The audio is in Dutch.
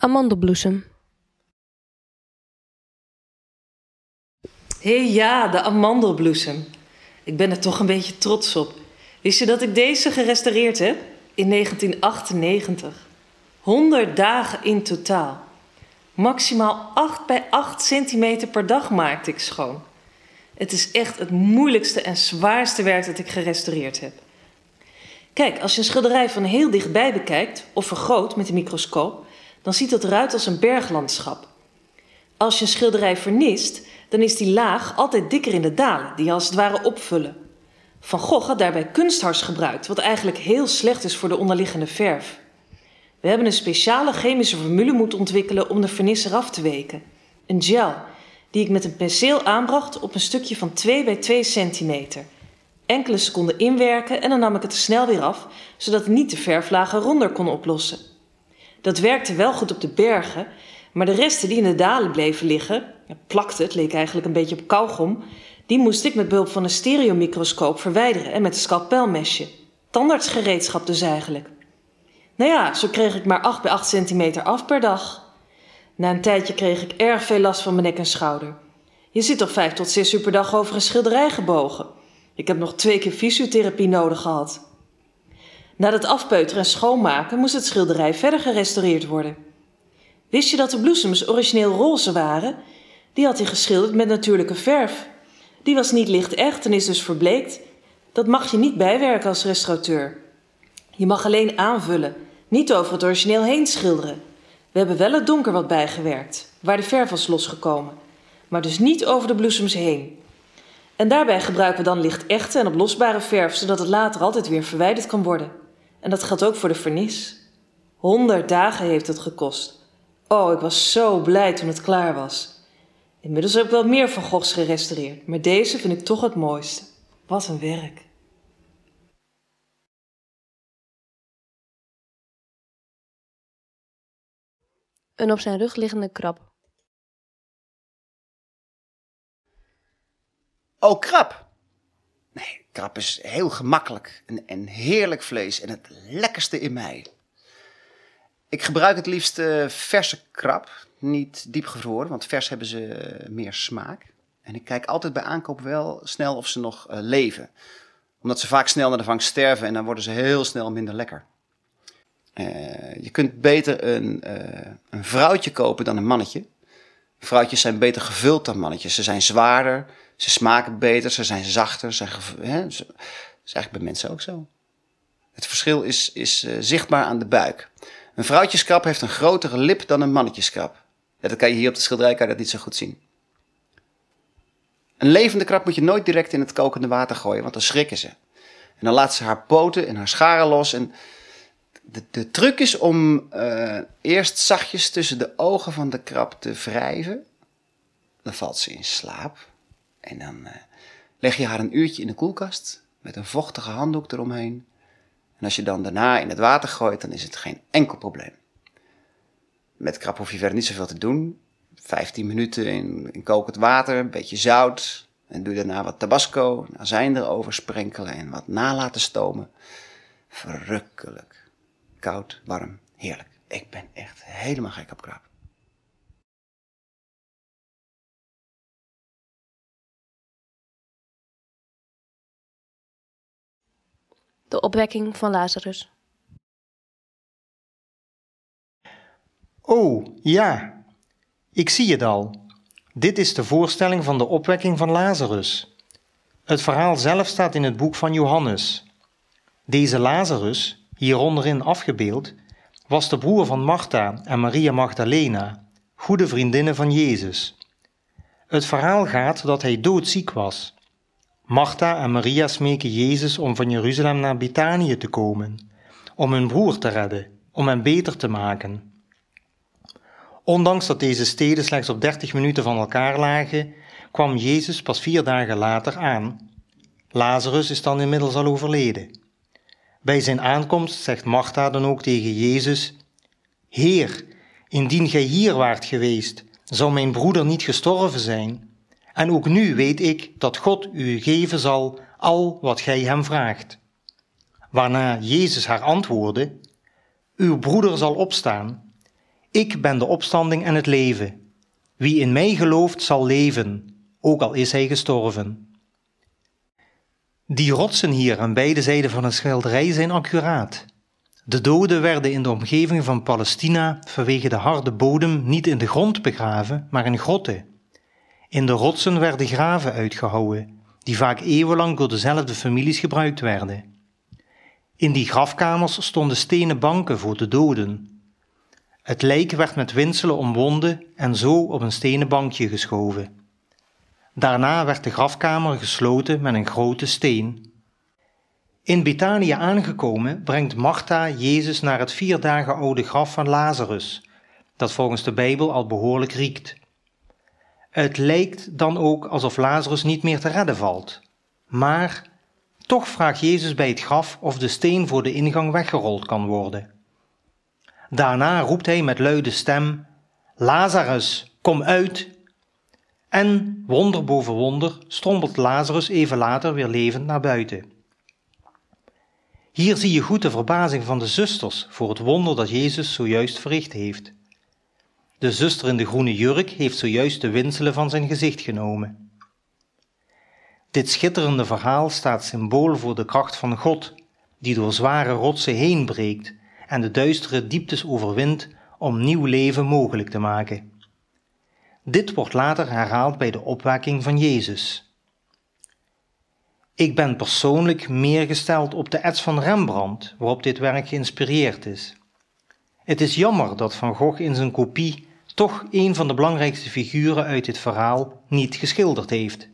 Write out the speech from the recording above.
Amandelbloesem. Hé ja, de amandelbloesem. Ik ben er toch een beetje trots op. Wist je dat ik deze gerestaureerd heb? In 1998. 100 dagen in totaal. Maximaal 8 bij 8 centimeter per dag maakte ik schoon. Het is echt het moeilijkste en zwaarste werk dat ik gerestaureerd heb. Kijk, als je een schilderij van heel dichtbij bekijkt of vergroot met een microscoop, dan ziet het eruit als een berglandschap. Als je een schilderij vernist, dan is die laag altijd dikker in de dalen, die als het ware opvullen. Van Gogh had daarbij kunsthars gebruikt, wat eigenlijk heel slecht is voor de onderliggende verf. We hebben een speciale chemische formule moeten ontwikkelen om de vernis eraf te weken. Een gel, die ik met een penseel aanbracht op een stukje van 2 bij 2 centimeter. Enkele seconden inwerken en dan nam ik het snel weer af, zodat niet de verflagen ronder kon oplossen. Dat werkte wel goed op de bergen, maar de resten die in de dalen bleven liggen, plakte, het leek eigenlijk een beetje op kauwgom, die moest ik met behulp van een stereomicroscoop verwijderen en met een scalpelmesje. Tandartsgereedschap dus eigenlijk. Nou ja, zo kreeg ik maar 8 bij 8 centimeter af per dag. Na een tijdje kreeg ik erg veel last van mijn nek en schouder. Je zit toch 5 tot 6 uur per dag over een schilderij gebogen. Ik heb nog twee keer fysiotherapie nodig gehad. Na het afpeuteren en schoonmaken moest het schilderij verder gerestaureerd worden. Wist je dat de bloesems origineel roze waren? Die had hij geschilderd met natuurlijke verf. Die was niet licht echt en is dus verbleekt. Dat mag je niet bijwerken als restaurateur. Je mag alleen aanvullen, niet over het origineel heen schilderen. We hebben wel het donker wat bijgewerkt, waar de verf was losgekomen, maar dus niet over de bloesems heen. En daarbij gebruiken we dan licht echte en oplosbare verf, zodat het later altijd weer verwijderd kan worden. En dat geldt ook voor de vernis. Honderd dagen heeft het gekost. Oh, ik was zo blij toen het klaar was. Inmiddels heb ik wel meer van Goghs gerestaureerd, maar deze vind ik toch het mooiste. Wat een werk. Een op zijn rug liggende krab. Oh, krab. Krab is heel gemakkelijk en, en heerlijk vlees en het lekkerste in mij. Ik gebruik het liefst uh, verse krab, niet diepgevroren, want vers hebben ze uh, meer smaak. En ik kijk altijd bij aankoop wel snel of ze nog uh, leven. Omdat ze vaak snel naar de vangst sterven en dan worden ze heel snel minder lekker. je kunt beter een, een vrouwtje kopen dan een mannetje. Vrouwtjes zijn beter gevuld dan mannetjes. Ze zijn zwaarder, ze smaken beter, ze zijn zachter. Ze hè, dat is eigenlijk bij mensen ook zo. Het verschil is, is uh, zichtbaar aan de buik. Een vrouwtjeskrab heeft een grotere lip dan een mannetjeskrab. Dat kan je hier op de schilderij dat niet zo goed zien. Een levende krab moet je nooit direct in het kokende water gooien, want dan schrikken ze. En dan laat ze haar poten en haar scharen los. En de, de truc is om uh, eerst zachtjes tussen de ogen van de krab te wrijven. Dan valt ze in slaap. En dan uh, leg je haar een uurtje in de koelkast met een vochtige handdoek eromheen. En als je dan daarna in het water gooit, dan is het geen enkel probleem. Met krab hoef je verder niet zoveel te doen. 15 minuten in, kokend water, een beetje zout. En doe daarna wat tabasco, azijn erover sprenkelen en wat na laten stomen. Verrukkelijk. Koud, warm, heerlijk. Ik ben echt helemaal gek op krab. De opwekking van Lazarus. Oh, ja. Ik zie het al. Dit is de voorstelling van de opwekking van Lazarus. Het verhaal zelf staat in het boek van Johannes. Deze Lazarus, hier onderin afgebeeld, was de broer van Martha en Maria Magdalena, goede vriendinnen van Jezus. Het verhaal gaat dat hij doodziek was Martha en Maria smeken Jezus om van Jeruzalem naar Betanië te komen, om hun broer te redden, om hem beter te maken. Ondanks dat deze steden slechts op dertig minuten van elkaar lagen, kwam Jezus pas vier dagen later aan. Lazarus is dan inmiddels al overleden. Bij zijn aankomst zegt Martha dan ook tegen Jezus: Heer, indien gij hier waart geweest, zou mijn broeder niet gestorven zijn. En ook nu weet ik dat God u geven zal al wat gij hem vraagt. Waarna Jezus haar antwoordde: Uw broeder zal opstaan. Ik ben de opstanding en het leven. Wie in mij gelooft zal leven, ook al is hij gestorven. Die rotsen hier aan beide zijden van een schilderij zijn accuraat. De doden werden in de omgeving van Palestina vanwege de harde bodem niet in de grond begraven, maar in grotten. In de rotsen werden graven uitgehouwen, die vaak eeuwenlang door dezelfde families gebruikt werden. In die grafkamers stonden stenen banken voor de doden. Het lijk werd met winselen omwonden en zo op een stenen bankje geschoven. Daarna werd de grafkamer gesloten met een grote steen. In Betanië aangekomen brengt Martha Jezus naar het vier dagen oude graf van Lazarus, dat volgens de Bijbel al behoorlijk riekt. Het lijkt dan ook alsof Lazarus niet meer te redden valt. Maar toch vraagt Jezus bij het graf of de steen voor de ingang weggerold kan worden. Daarna roept hij met luide stem: Lazarus, kom uit! En, wonder boven wonder, strompelt Lazarus even later weer levend naar buiten. Hier zie je goed de verbazing van de zusters voor het wonder dat Jezus zojuist verricht heeft. De zuster in de groene jurk heeft zojuist de winselen van zijn gezicht genomen. Dit schitterende verhaal staat symbool voor de kracht van God, die door zware rotsen heen breekt en de duistere dieptes overwint om nieuw leven mogelijk te maken. Dit wordt later herhaald bij de opwekking van Jezus. Ik ben persoonlijk meer gesteld op de ets van Rembrandt, waarop dit werk geïnspireerd is. Het is jammer dat Van Gogh in zijn kopie toch een van de belangrijkste figuren uit dit verhaal niet geschilderd heeft.